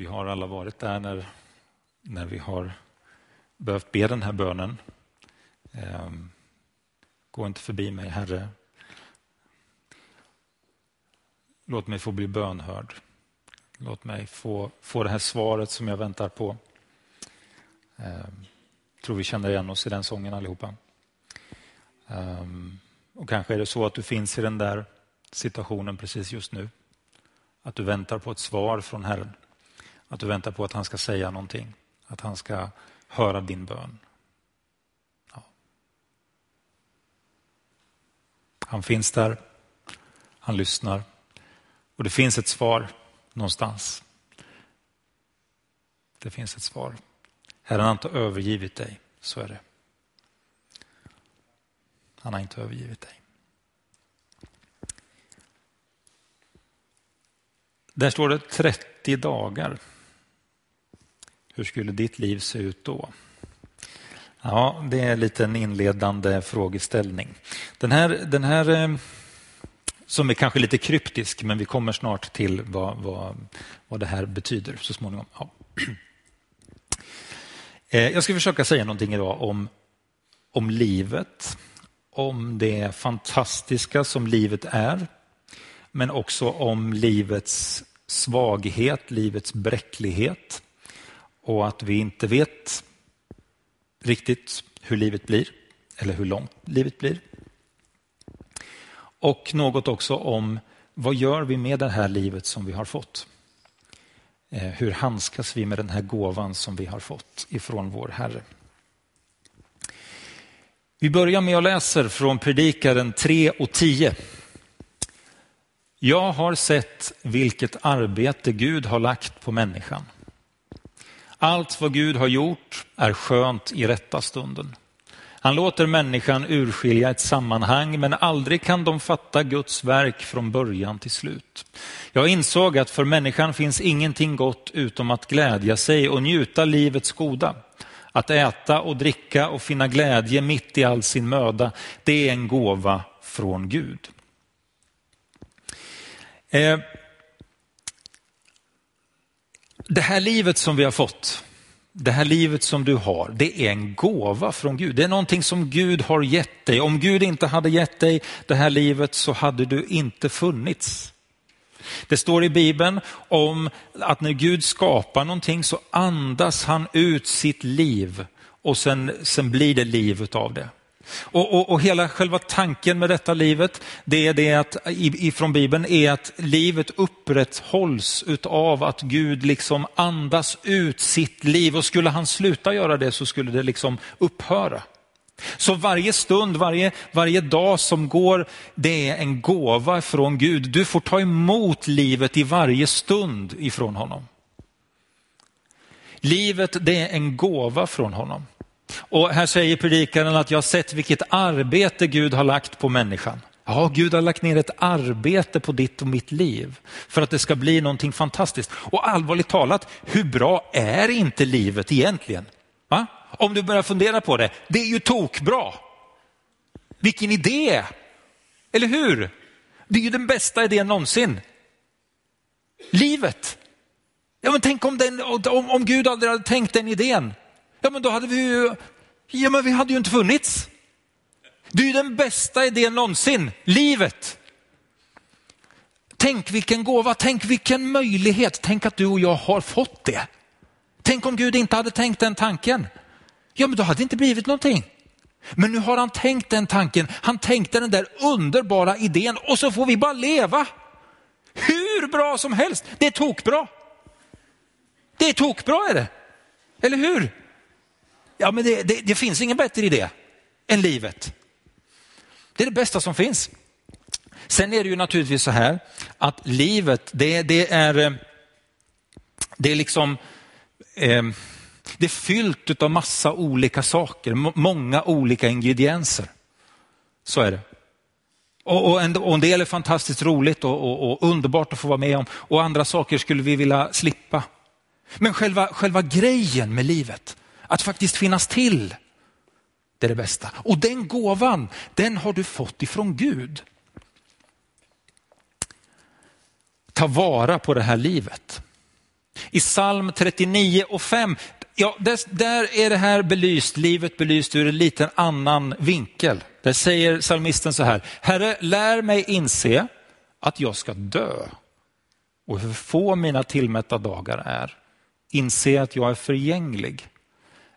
Vi har alla varit där när, när vi har behövt be den här bönen. Ehm, gå inte förbi mig, Herre. Låt mig få bli bönhörd. Låt mig få, få det här svaret som jag väntar på. Jag tror vi känner igen oss i den sången allihopa. Ehm, och kanske är det så att du finns i den där situationen precis just nu. Att du väntar på ett svar från Herren. Att du väntar på att han ska säga någonting. Att han ska höra din bön. Ja. Han finns där. Han lyssnar. Och det finns ett svar någonstans. Det finns ett svar. Herren har inte övergivit dig, så är det. Han har inte övergivit dig. Där står det 30 dagar. Hur skulle ditt liv se ut då? Ja, det är lite en inledande frågeställning. Den här, den här eh, som är kanske lite kryptisk, men vi kommer snart till vad, vad, vad det här betyder så småningom. Ja. Eh, jag ska försöka säga någonting idag om, om livet, om det fantastiska som livet är, men också om livets svaghet, livets bräcklighet och att vi inte vet riktigt hur livet blir eller hur långt livet blir. Och något också om vad gör vi med det här livet som vi har fått? Eh, hur handskas vi med den här gåvan som vi har fått ifrån vår Herre? Vi börjar med att läsa från Predikaren 3 och 10. Jag har sett vilket arbete Gud har lagt på människan. Allt vad Gud har gjort är skönt i rätta stunden. Han låter människan urskilja ett sammanhang men aldrig kan de fatta Guds verk från början till slut. Jag insåg att för människan finns ingenting gott utom att glädja sig och njuta livets goda. Att äta och dricka och finna glädje mitt i all sin möda, det är en gåva från Gud. Eh, det här livet som vi har fått, det här livet som du har, det är en gåva från Gud. Det är någonting som Gud har gett dig. Om Gud inte hade gett dig det här livet så hade du inte funnits. Det står i Bibeln om att när Gud skapar någonting så andas han ut sitt liv och sen, sen blir det liv av det. Och, och, och, hela själva tanken med detta livet, det är det att, ifrån Bibeln, är att livet upprätthålls utav att Gud liksom andas ut sitt liv och skulle han sluta göra det så skulle det liksom upphöra. Så varje stund, varje, varje dag som går, det är en gåva från Gud. Du får ta emot livet i varje stund ifrån honom. Livet, det är en gåva från honom. Och här säger predikaren att jag har sett vilket arbete Gud har lagt på människan. Ja, Gud har lagt ner ett arbete på ditt och mitt liv för att det ska bli någonting fantastiskt. Och allvarligt talat, hur bra är inte livet egentligen? Va? Om du börjar fundera på det, det är ju tokbra. Vilken idé! Eller hur? Det är ju den bästa idén någonsin. Livet. Ja, men tänk om, den, om, om Gud aldrig hade tänkt den idén. Ja, men då hade vi ju, ja men vi hade ju inte funnits. Det är ju den bästa idén någonsin, livet. Tänk vilken gåva, tänk vilken möjlighet, tänk att du och jag har fått det. Tänk om Gud inte hade tänkt den tanken. Ja, men då hade det inte blivit någonting. Men nu har han tänkt den tanken, han tänkte den där underbara idén och så får vi bara leva. Hur bra som helst, det är tokbra. Det är tokbra är det, eller hur? Ja, men det, det, det finns ingen bättre idé än livet. Det är det bästa som finns. Sen är det ju naturligtvis så här att livet, det, det är, eh, det är liksom, eh, det är fyllt av massa olika saker, många olika ingredienser. Så är det. Och, och, en, och en del är fantastiskt roligt och, och, och, underbart att få vara med om och andra saker skulle vi vilja slippa. Men själva, själva grejen med livet, att faktiskt finnas till, det är det bästa. Och den gåvan, den har du fått ifrån Gud. Ta vara på det här livet. I psalm 39 och 5, ja, där, där är det här belyst, livet belyst ur en liten annan vinkel. Där säger psalmisten så här, Herre lär mig inse att jag ska dö och hur få mina tillmätta dagar är. Inse att jag är förgänglig.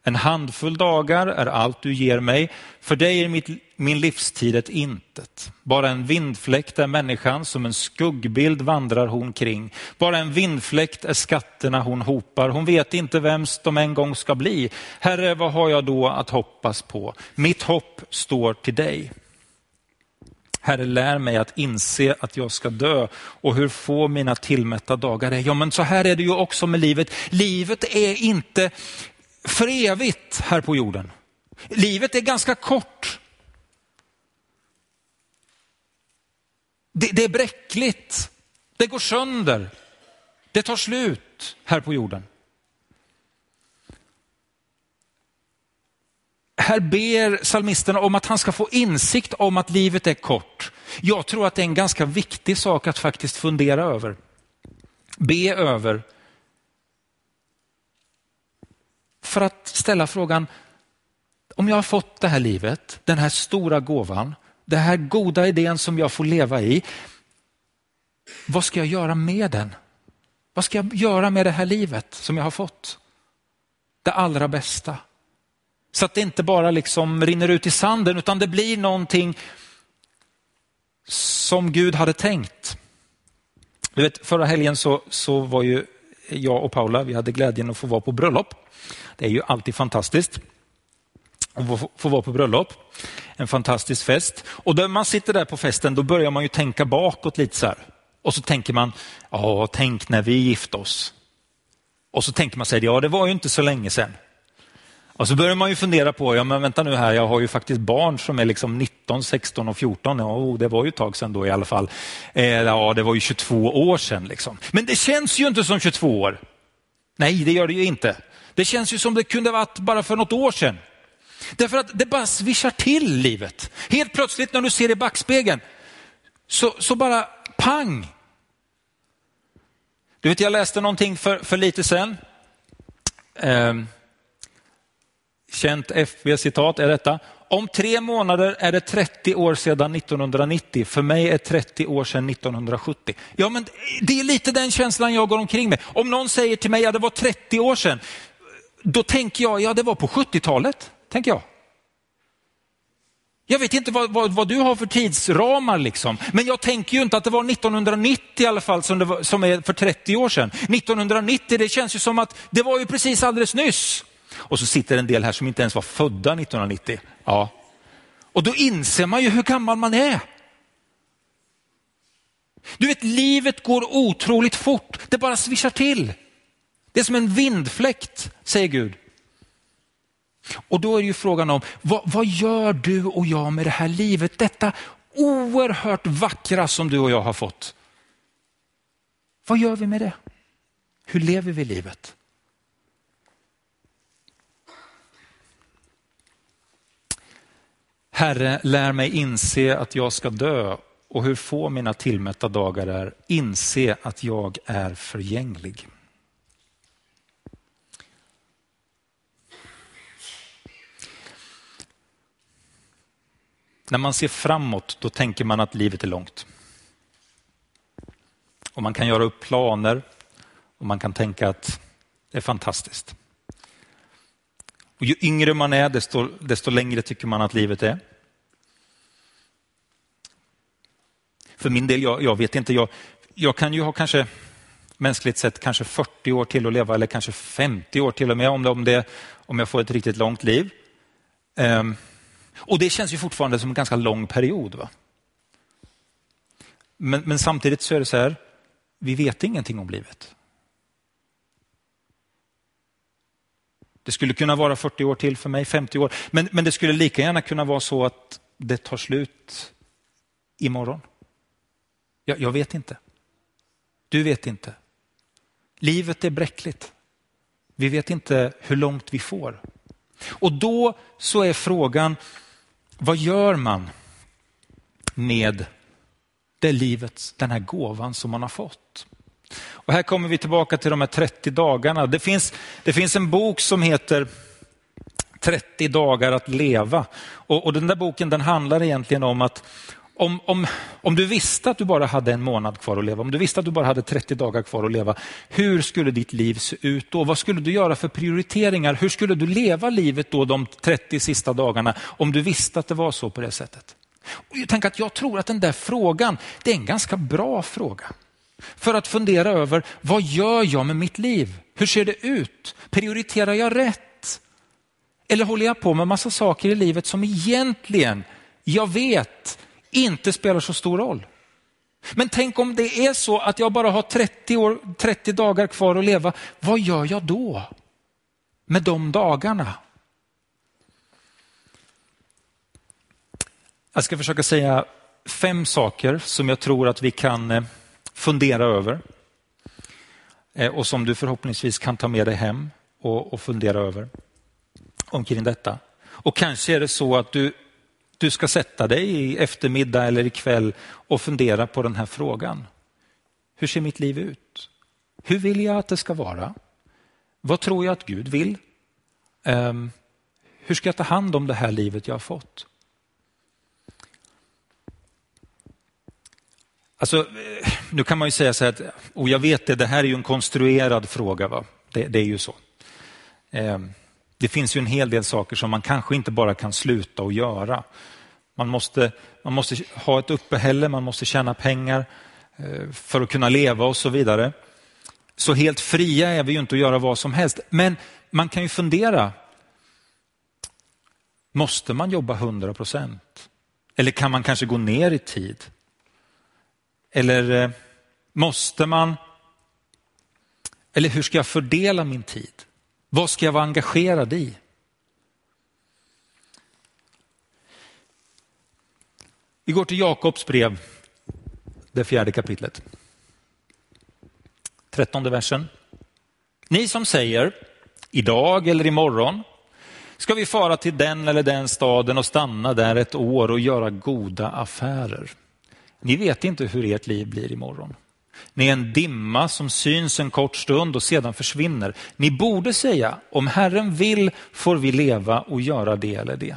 En handfull dagar är allt du ger mig. För dig är mitt, min livstid ett intet. Bara en vindfläkt är människan, som en skuggbild vandrar hon kring. Bara en vindfläkt är skatterna hon hopar. Hon vet inte vems de en gång ska bli. Herre, vad har jag då att hoppas på? Mitt hopp står till dig. Herre, lär mig att inse att jag ska dö och hur få mina tillmätta dagar är. Ja, men så här är det ju också med livet. Livet är inte för evigt här på jorden. Livet är ganska kort. Det, det är bräckligt. Det går sönder. Det tar slut här på jorden. Här ber psalmisten om att han ska få insikt om att livet är kort. Jag tror att det är en ganska viktig sak att faktiskt fundera över. Be över. För att ställa frågan, om jag har fått det här livet, den här stora gåvan, den här goda idén som jag får leva i, vad ska jag göra med den? Vad ska jag göra med det här livet som jag har fått? Det allra bästa. Så att det inte bara liksom rinner ut i sanden utan det blir någonting som Gud hade tänkt. Du vet, förra helgen så, så var ju jag och Paula, vi hade glädjen att få vara på bröllop. Det är ju alltid fantastiskt att få vara på bröllop. En fantastisk fest. Och när man sitter där på festen då börjar man ju tänka bakåt lite så här. Och så tänker man, ja tänk när vi gifte oss. Och så tänker man sig, ja det var ju inte så länge sedan. Och så börjar man ju fundera på, ja men vänta nu här, jag har ju faktiskt barn som är liksom 19, 16 och 14. Ja, oh, det var ju ett tag sedan då i alla fall. Eh, ja, det var ju 22 år sedan liksom. Men det känns ju inte som 22 år. Nej, det gör det ju inte. Det känns ju som det kunde varit bara för något år sedan. Därför att det bara svischar till livet. Helt plötsligt när du ser i backspegeln så, så bara pang. Du vet, jag läste någonting för, för lite sedan. Eh, känt FB-citat är detta. Om tre månader är det 30 år sedan 1990. För mig är 30 år sedan 1970. Ja, men det är lite den känslan jag går omkring med. Om någon säger till mig att ja, det var 30 år sedan, då tänker jag, ja det var på 70-talet, tänker jag. Jag vet inte vad, vad, vad, du har för tidsramar, liksom. men jag tänker ju inte att det var 1990 i alla fall som, var, som är för 30 år sedan. 1990, det känns ju som att det var ju precis alldeles nyss. Och så sitter en del här som inte ens var födda 1990. Ja. Och då inser man ju hur gammal man är. Du vet, livet går otroligt fort. Det bara svischar till. Det är som en vindfläkt, säger Gud. Och då är ju frågan om, vad, vad, gör du och jag med det här livet? Detta oerhört vackra som du och jag har fått. Vad gör vi med det? Hur lever vi livet? Herre, lär mig inse att jag ska dö och hur få mina tillmätta dagar är. Inse att jag är förgänglig. När man ser framåt, då tänker man att livet är långt. Och man kan göra upp planer och man kan tänka att det är fantastiskt. Och ju yngre man är, desto, desto längre tycker man att livet är. För min del, jag, jag vet inte, jag, jag kan ju ha kanske mänskligt sett kanske 40 år till att leva eller kanske 50 år till och med om, det, om, det, om jag får ett riktigt långt liv. Um, och det känns ju fortfarande som en ganska lång period. Va? Men, men samtidigt så är det så här, vi vet ingenting om livet. Det skulle kunna vara 40 år till för mig, 50 år. Men, men det skulle lika gärna kunna vara så att det tar slut imorgon. Jag, jag vet inte. Du vet inte. Livet är bräckligt. Vi vet inte hur långt vi får. Och då så är frågan, vad gör man med det livet, den här gåvan som man har fått? Och här kommer vi tillbaka till de här 30 dagarna. Det finns, det finns en bok som heter 30 dagar att leva. Och, och den där boken den handlar egentligen om att om, om, om du visste att du bara hade en månad kvar att leva, om du visste att du bara hade 30 dagar kvar att leva, hur skulle ditt liv se ut då? Vad skulle du göra för prioriteringar? Hur skulle du leva livet då de 30 sista dagarna om du visste att det var så på det sättet? Och jag, tänker att jag tror att den där frågan, det är en ganska bra fråga. För att fundera över, vad gör jag med mitt liv? Hur ser det ut? Prioriterar jag rätt? Eller håller jag på med massa saker i livet som egentligen, jag vet, inte spelar så stor roll? Men tänk om det är så att jag bara har 30, år, 30 dagar kvar att leva, vad gör jag då? Med de dagarna? Jag ska försöka säga fem saker som jag tror att vi kan eh, fundera över eh, och som du förhoppningsvis kan ta med dig hem och, och fundera över omkring detta. Och kanske är det så att du, du ska sätta dig i eftermiddag eller ikväll och fundera på den här frågan. Hur ser mitt liv ut? Hur vill jag att det ska vara? Vad tror jag att Gud vill? Um, hur ska jag ta hand om det här livet jag har fått? Alltså, eh, nu kan man ju säga så här att, och jag vet det, det här är ju en konstruerad fråga. Va? Det, det är ju så. Eh, det finns ju en hel del saker som man kanske inte bara kan sluta att göra. Man måste, man måste ha ett uppehälle, man måste tjäna pengar eh, för att kunna leva och så vidare. Så helt fria är vi ju inte att göra vad som helst. Men man kan ju fundera, måste man jobba 100 procent? Eller kan man kanske gå ner i tid? Eller eh, måste man? Eller hur ska jag fördela min tid? Vad ska jag vara engagerad i? Vi går till Jakobs brev, det fjärde kapitlet. Trettonde versen. Ni som säger idag eller imorgon ska vi fara till den eller den staden och stanna där ett år och göra goda affärer. Ni vet inte hur ert liv blir imorgon. Ni är en dimma som syns en kort stund och sedan försvinner. Ni borde säga, om Herren vill får vi leva och göra det eller det.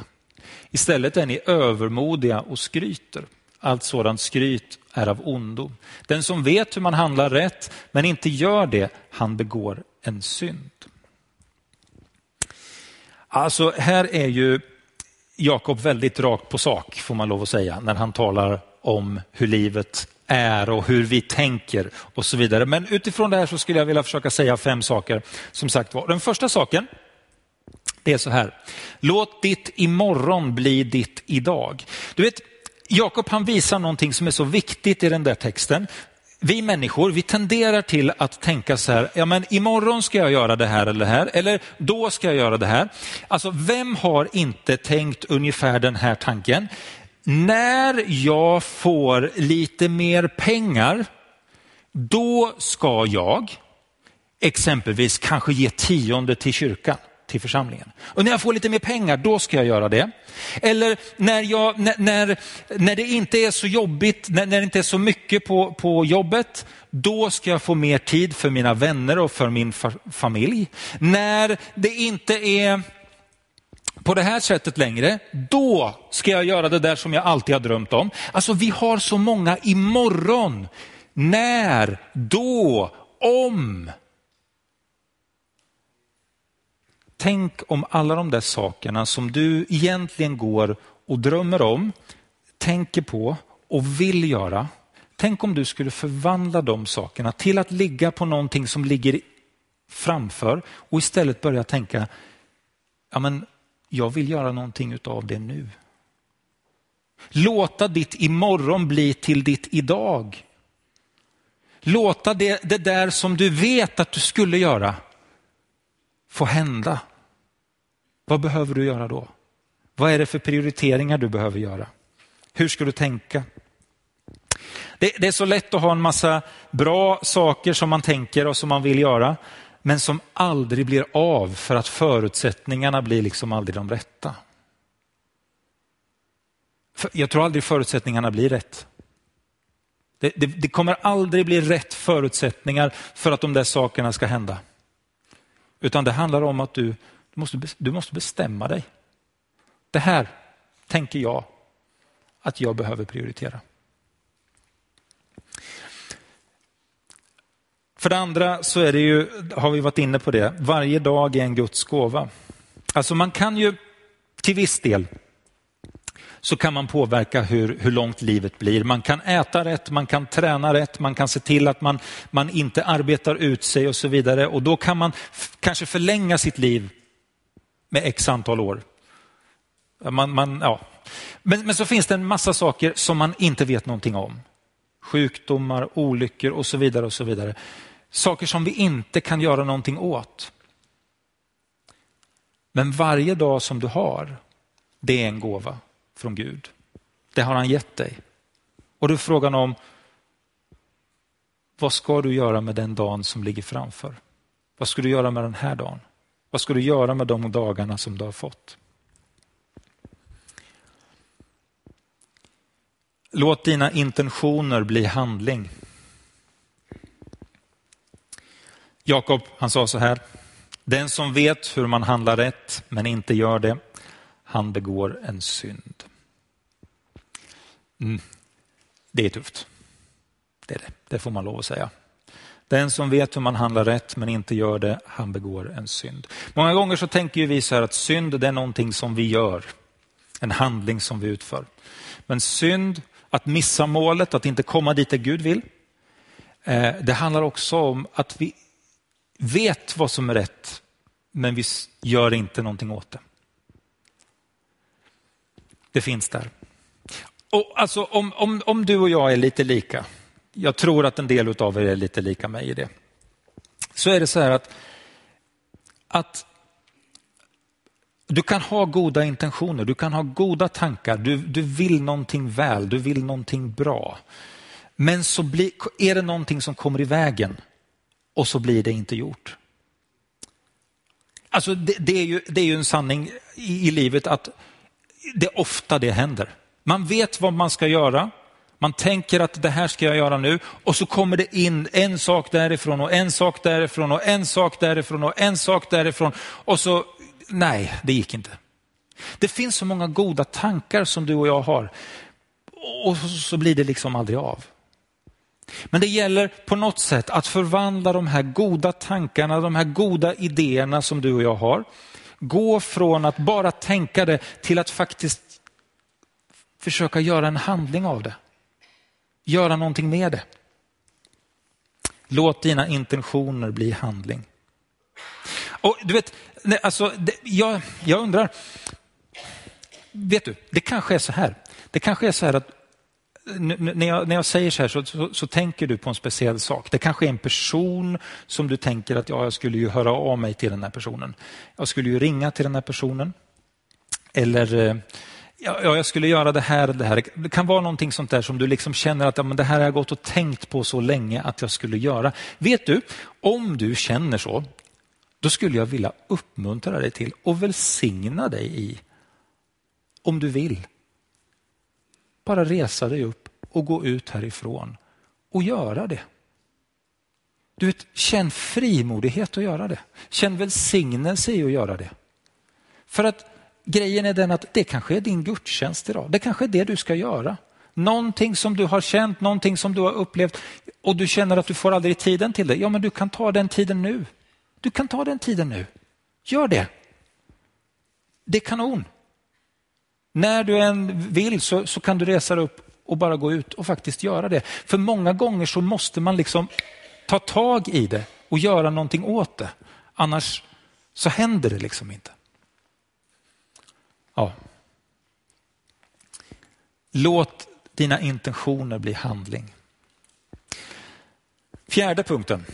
Istället är ni övermodiga och skryter. Allt sådant skryt är av ondo. Den som vet hur man handlar rätt men inte gör det, han begår en synd. Alltså här är ju Jakob väldigt rakt på sak får man lov att säga när han talar om hur livet är och hur vi tänker och så vidare. Men utifrån det här så skulle jag vilja försöka säga fem saker. Som sagt var, den första saken det är så här. Låt ditt imorgon bli ditt idag. Du vet, Jakob han visar någonting som är så viktigt i den där texten. Vi människor, vi tenderar till att tänka så här, ja men imorgon ska jag göra det här eller det här, eller då ska jag göra det här. Alltså vem har inte tänkt ungefär den här tanken? När jag får lite mer pengar, då ska jag exempelvis kanske ge tionde till kyrkan, till församlingen. Och när jag får lite mer pengar, då ska jag göra det. Eller när, jag, när, när, när det inte är så jobbigt, när, när det inte är så mycket på, på jobbet, då ska jag få mer tid för mina vänner och för min familj. När det inte är på det här sättet längre, då ska jag göra det där som jag alltid har drömt om. Alltså vi har så många imorgon, när, då, om. Tänk om alla de där sakerna som du egentligen går och drömmer om, tänker på och vill göra. Tänk om du skulle förvandla de sakerna till att ligga på någonting som ligger framför och istället börja tänka, ja men jag vill göra någonting av det nu. Låta ditt imorgon bli till ditt idag. Låta det, det där som du vet att du skulle göra få hända. Vad behöver du göra då? Vad är det för prioriteringar du behöver göra? Hur ska du tänka? Det, det, är så lätt att ha en massa bra saker som man tänker och som man vill göra men som aldrig blir av för att förutsättningarna blir liksom aldrig de rätta. Jag tror aldrig förutsättningarna blir rätt. Det, det, det, kommer aldrig bli rätt förutsättningar för att de där sakerna ska hända. Utan det handlar om att du, du, måste, du måste bestämma dig. Det här tänker jag att jag behöver prioritera. För det andra så är det ju, har vi varit inne på det, varje dag är en Guds gåva. Alltså man kan ju till viss del så kan man påverka hur, hur långt livet blir. Man kan äta rätt, man kan träna rätt, man kan se till att man, man inte arbetar ut sig och så vidare. Och då kan man kanske förlänga sitt liv med x antal år. Man, man, ja. men, men så finns det en massa saker som man inte vet någonting om. Sjukdomar, olyckor och så vidare. och så vidare. Saker som vi inte kan göra någonting åt. Men varje dag som du har, det är en gåva från Gud. Det har han gett dig. Och då är frågan om, vad ska du göra med den dagen som ligger framför? Vad ska du göra med den här dagen? Vad ska du göra med de dagarna som du har fått? Låt dina intentioner bli handling. Jakob, han sa så här, den som vet hur man handlar rätt men inte gör det, han begår en synd. Mm. Det är tufft. Det, är det. det får man lov att säga. Den som vet hur man handlar rätt men inte gör det, han begår en synd. Många gånger så tänker vi så här att synd det är någonting som vi gör. En handling som vi utför. Men synd, att missa målet, att inte komma dit där Gud vill. Eh, det handlar också om att vi vet vad som är rätt men vi gör inte någonting åt det. Det finns där. Och alltså, om, om, om du och jag är lite lika, jag tror att en del av er är lite lika mig i det, så är det så här att, att du kan ha goda intentioner, du kan ha goda tankar, du, du vill någonting väl, du vill någonting bra. Men så blir, är det någonting som kommer i vägen och så blir det inte gjort. Alltså det, det är, ju, det är ju en sanning i, i livet att det är ofta det händer. Man vet vad man ska göra, man tänker att det här ska jag göra nu och så kommer det in en sak därifrån och en sak därifrån och en sak därifrån och en sak därifrån och så, nej, det gick inte. Det finns så många goda tankar som du och jag har och så blir det liksom aldrig av. Men det gäller på något sätt att förvandla de här goda tankarna, de här goda idéerna som du och jag har. Gå från att bara tänka det till att faktiskt försöka göra en handling av det. Göra någonting med det. Låt dina intentioner bli handling. Och du vet, alltså, det, jag, jag undrar, vet du, det kanske är så här. Det kanske är så här att när jag, när jag säger så här så, så, så, tänker du på en speciell sak. Det kanske är en person som du tänker att ja, jag skulle ju höra av mig till den här personen. Jag skulle ju ringa till den här personen. Eller eh, ja, jag skulle göra det här det här. Det kan vara någonting sånt där som du liksom känner att ja, men det här har jag gått och tänkt på så länge att jag skulle göra. Vet du, om du känner så, då skulle jag vilja uppmuntra dig till och välsigna dig i, om du vill, bara resa dig upp och gå ut härifrån och göra det. Du vet, känn frimodighet att göra det. Känn välsignelse i att göra det. För att grejen är den att det kanske är din gudstjänst idag. Det kanske är det du ska göra. Någonting som du har känt, någonting som du har upplevt och du känner att du får aldrig tiden till det. Ja, men du kan ta den tiden nu. Du kan ta den tiden nu. Gör det. Det är kanon. När du än vill så, så kan du resa dig upp och bara gå ut och faktiskt göra det. För många gånger så måste man liksom ta tag i det och göra någonting åt det. Annars så händer det liksom inte. Ja. Låt dina intentioner bli handling. Fjärde punkten.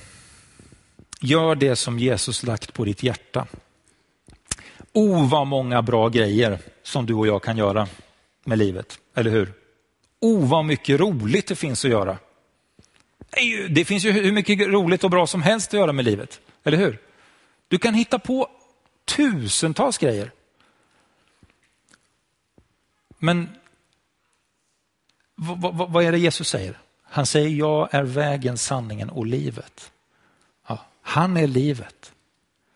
Gör det som Jesus lagt på ditt hjärta. Oh, vad många bra grejer som du och jag kan göra med livet, eller hur? Oh, vad mycket roligt det finns att göra. Det finns ju hur mycket roligt och bra som helst att göra med livet, eller hur? Du kan hitta på tusentals grejer. Men vad, vad, vad är det Jesus säger? Han säger jag är vägen, sanningen och livet. Ja, han är livet.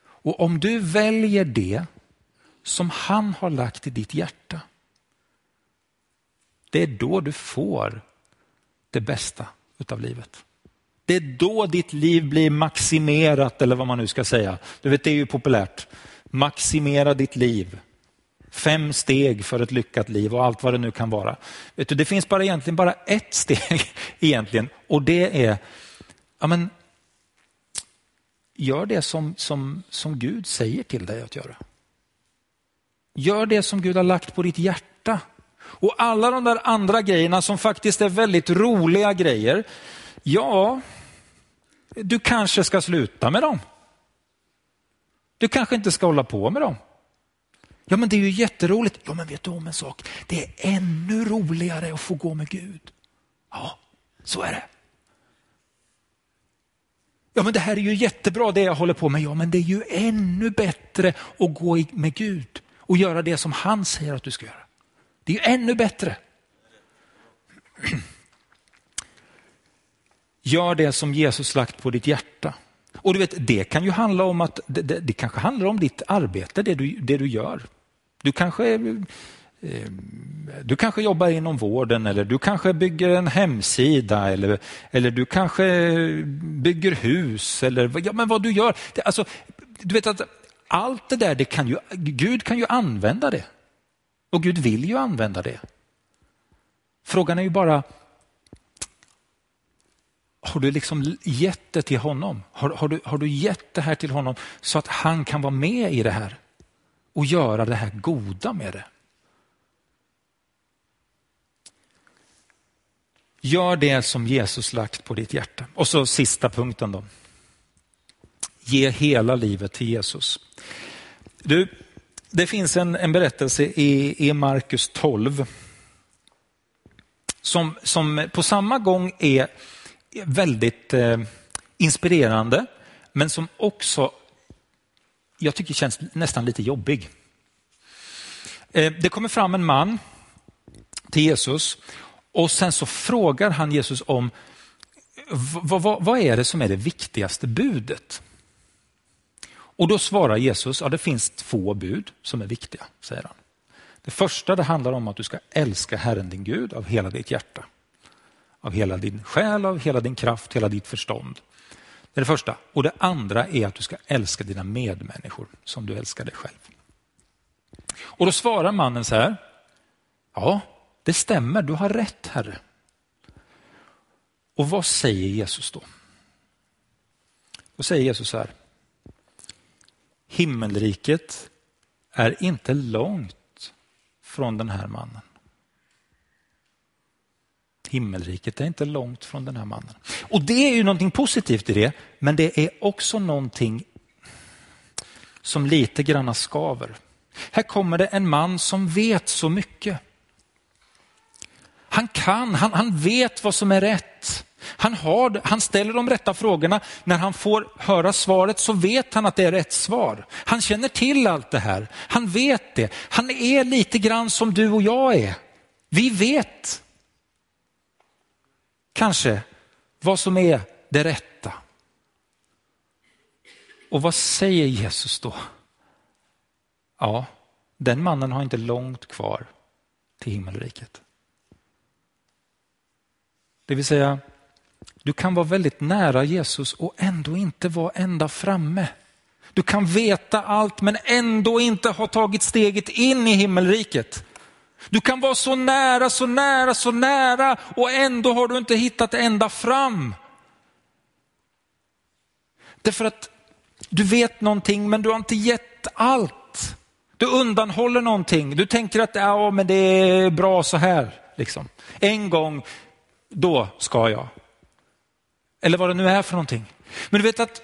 Och om du väljer det som han har lagt i ditt hjärta, det är då du får det bästa utav livet. Det är då ditt liv blir maximerat eller vad man nu ska säga. Du vet, det är ju populärt. Maximera ditt liv. Fem steg för ett lyckat liv och allt vad det nu kan vara. Vet du, det finns bara egentligen bara ett steg egentligen och det är, ja men, gör det som, som, som Gud säger till dig att göra. Gör det som Gud har lagt på ditt hjärta. Och alla de där andra grejerna som faktiskt är väldigt roliga grejer, ja, du kanske ska sluta med dem. Du kanske inte ska hålla på med dem. Ja men det är ju jätteroligt. Ja men vet du om en sak? Det är ännu roligare att få gå med Gud. Ja, så är det. Ja men det här är ju jättebra det jag håller på med. Ja men det är ju ännu bättre att gå med Gud och göra det som han säger att du ska göra. Det är ju ännu bättre. Gör det som Jesus lagt på ditt hjärta. Och du vet, det kan ju handla om att det, det, det kanske handlar om ditt arbete, det du, det du gör. Du kanske, eh, du kanske jobbar inom vården eller du kanske bygger en hemsida eller, eller du kanske bygger hus eller ja, men vad du gör. Det, alltså, du vet att allt det där, det kan ju, Gud kan ju använda det. Och Gud vill ju använda det. Frågan är ju bara, har du liksom gett det till honom? Har, har, du, har du gett det här till honom så att han kan vara med i det här och göra det här goda med det? Gör det som Jesus lagt på ditt hjärta. Och så sista punkten då. Ge hela livet till Jesus. Du, det finns en, en berättelse i, i Markus 12 som, som på samma gång är väldigt eh, inspirerande, men som också jag tycker känns nästan lite jobbig. Eh, det kommer fram en man till Jesus och sen så frågar han Jesus om vad, vad, vad är det som är det viktigaste budet? Och då svarar Jesus, ja det finns två bud som är viktiga, säger han. Det första det handlar om att du ska älska Herren din Gud av hela ditt hjärta av hela din själ, av hela din kraft, hela ditt förstånd. Det är det första. Och det andra är att du ska älska dina medmänniskor som du älskar dig själv. Och då svarar mannen så här. Ja, det stämmer, du har rätt Herre. Och vad säger Jesus då? Då säger Jesus så här. Himmelriket är inte långt från den här mannen. Himmelriket är inte långt från den här mannen. Och det är ju någonting positivt i det, men det är också någonting som lite granna skaver. Här kommer det en man som vet så mycket. Han kan, han, han vet vad som är rätt. Han, har, han ställer de rätta frågorna. När han får höra svaret så vet han att det är rätt svar. Han känner till allt det här. Han vet det. Han är lite grann som du och jag är. Vi vet kanske vad som är det rätta. Och vad säger Jesus då? Ja, den mannen har inte långt kvar till himmelriket. Det vill säga, du kan vara väldigt nära Jesus och ändå inte vara ända framme. Du kan veta allt men ändå inte ha tagit steget in i himmelriket. Du kan vara så nära, så nära, så nära och ändå har du inte hittat ända fram. Därför att du vet någonting men du har inte gett allt. Du undanhåller någonting. Du tänker att ja, men det är bra så här. Liksom. En gång, då ska jag. Eller vad det nu är för någonting. Men du vet att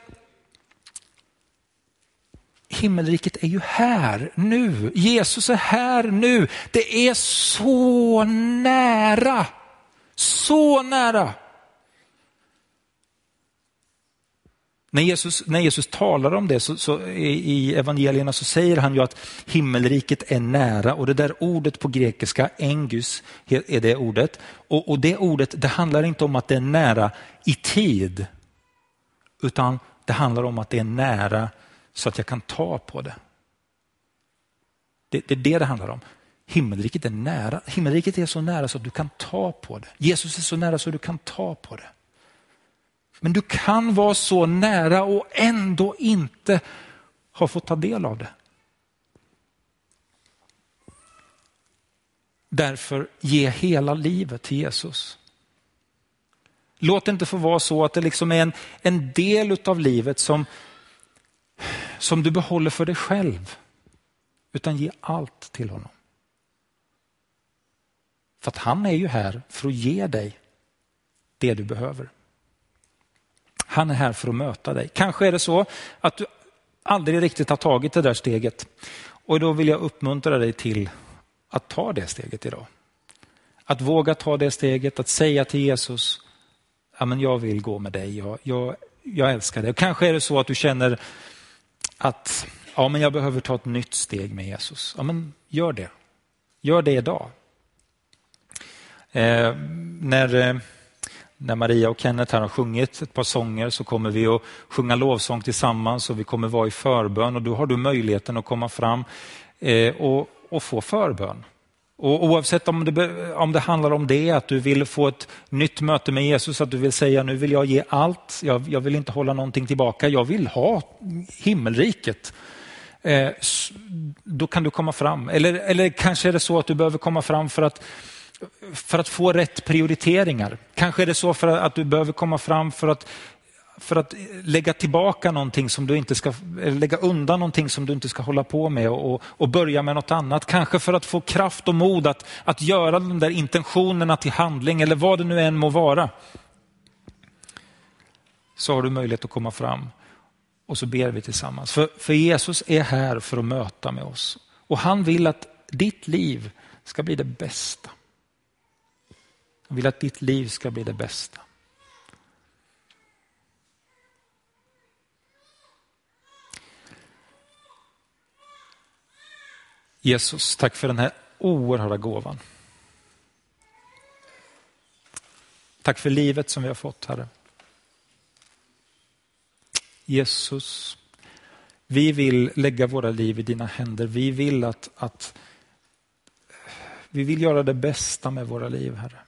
himmelriket är ju här nu. Jesus är här nu. Det är så nära. Så nära. När Jesus, när Jesus talar om det så, så i evangelierna så säger han ju att himmelriket är nära och det där ordet på grekiska, engus, är det ordet. Och, och det ordet det handlar inte om att det är nära i tid, utan det handlar om att det är nära så att jag kan ta på det. Det, det är det det handlar om. Himmelriket är nära. Himmelriket är så nära så att du kan ta på det. Jesus är så nära så att du kan ta på det. Men du kan vara så nära och ändå inte ha fått ta del av det. Därför ge hela livet till Jesus. Låt det inte få vara så att det liksom är en, en del av livet som, som du behåller för dig själv. Utan ge allt till honom. För att han är ju här för att ge dig det du behöver. Han är här för att möta dig. Kanske är det så att du aldrig riktigt har tagit det där steget. Och då vill jag uppmuntra dig till att ta det steget idag. Att våga ta det steget, att säga till Jesus, ja, men jag vill gå med dig, jag, jag, jag älskar dig. Kanske är det så att du känner att ja, men jag behöver ta ett nytt steg med Jesus. Ja, men gör det. Gör det idag. Eh, när, eh, när Maria och Kenneth här har sjungit ett par sånger så kommer vi att sjunga lovsång tillsammans och vi kommer vara i förbön och då har du möjligheten att komma fram eh, och, och få förbön. Och oavsett om det, om det handlar om det, att du vill få ett nytt möte med Jesus, att du vill säga nu vill jag ge allt, jag, jag vill inte hålla någonting tillbaka, jag vill ha himmelriket. Eh, då kan du komma fram. Eller, eller kanske är det så att du behöver komma fram för att för att få rätt prioriteringar. Kanske är det så för att du behöver komma fram för att, för att lägga tillbaka någonting som du inte ska, lägga undan någonting som du inte ska hålla på med och, och börja med något annat. Kanske för att få kraft och mod att, att göra de där intentionerna till handling eller vad det nu än må vara. Så har du möjlighet att komma fram och så ber vi tillsammans. För, för Jesus är här för att möta med oss och han vill att ditt liv ska bli det bästa. Vill att ditt liv ska bli det bästa. Jesus, tack för den här oerhörda gåvan. Tack för livet som vi har fått, Herre. Jesus, vi vill lägga våra liv i dina händer. Vi vill att, att vi vill göra det bästa med våra liv, Herre.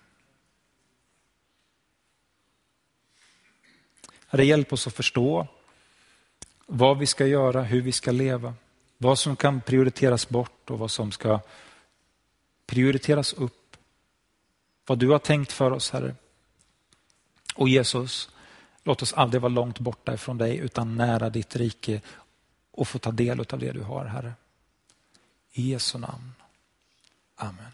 Herre, hjälp oss att förstå vad vi ska göra, hur vi ska leva, vad som kan prioriteras bort och vad som ska prioriteras upp. Vad du har tänkt för oss, Herre. Och Jesus, låt oss aldrig vara långt borta ifrån dig utan nära ditt rike och få ta del av det du har, Herre. I Jesu namn. Amen.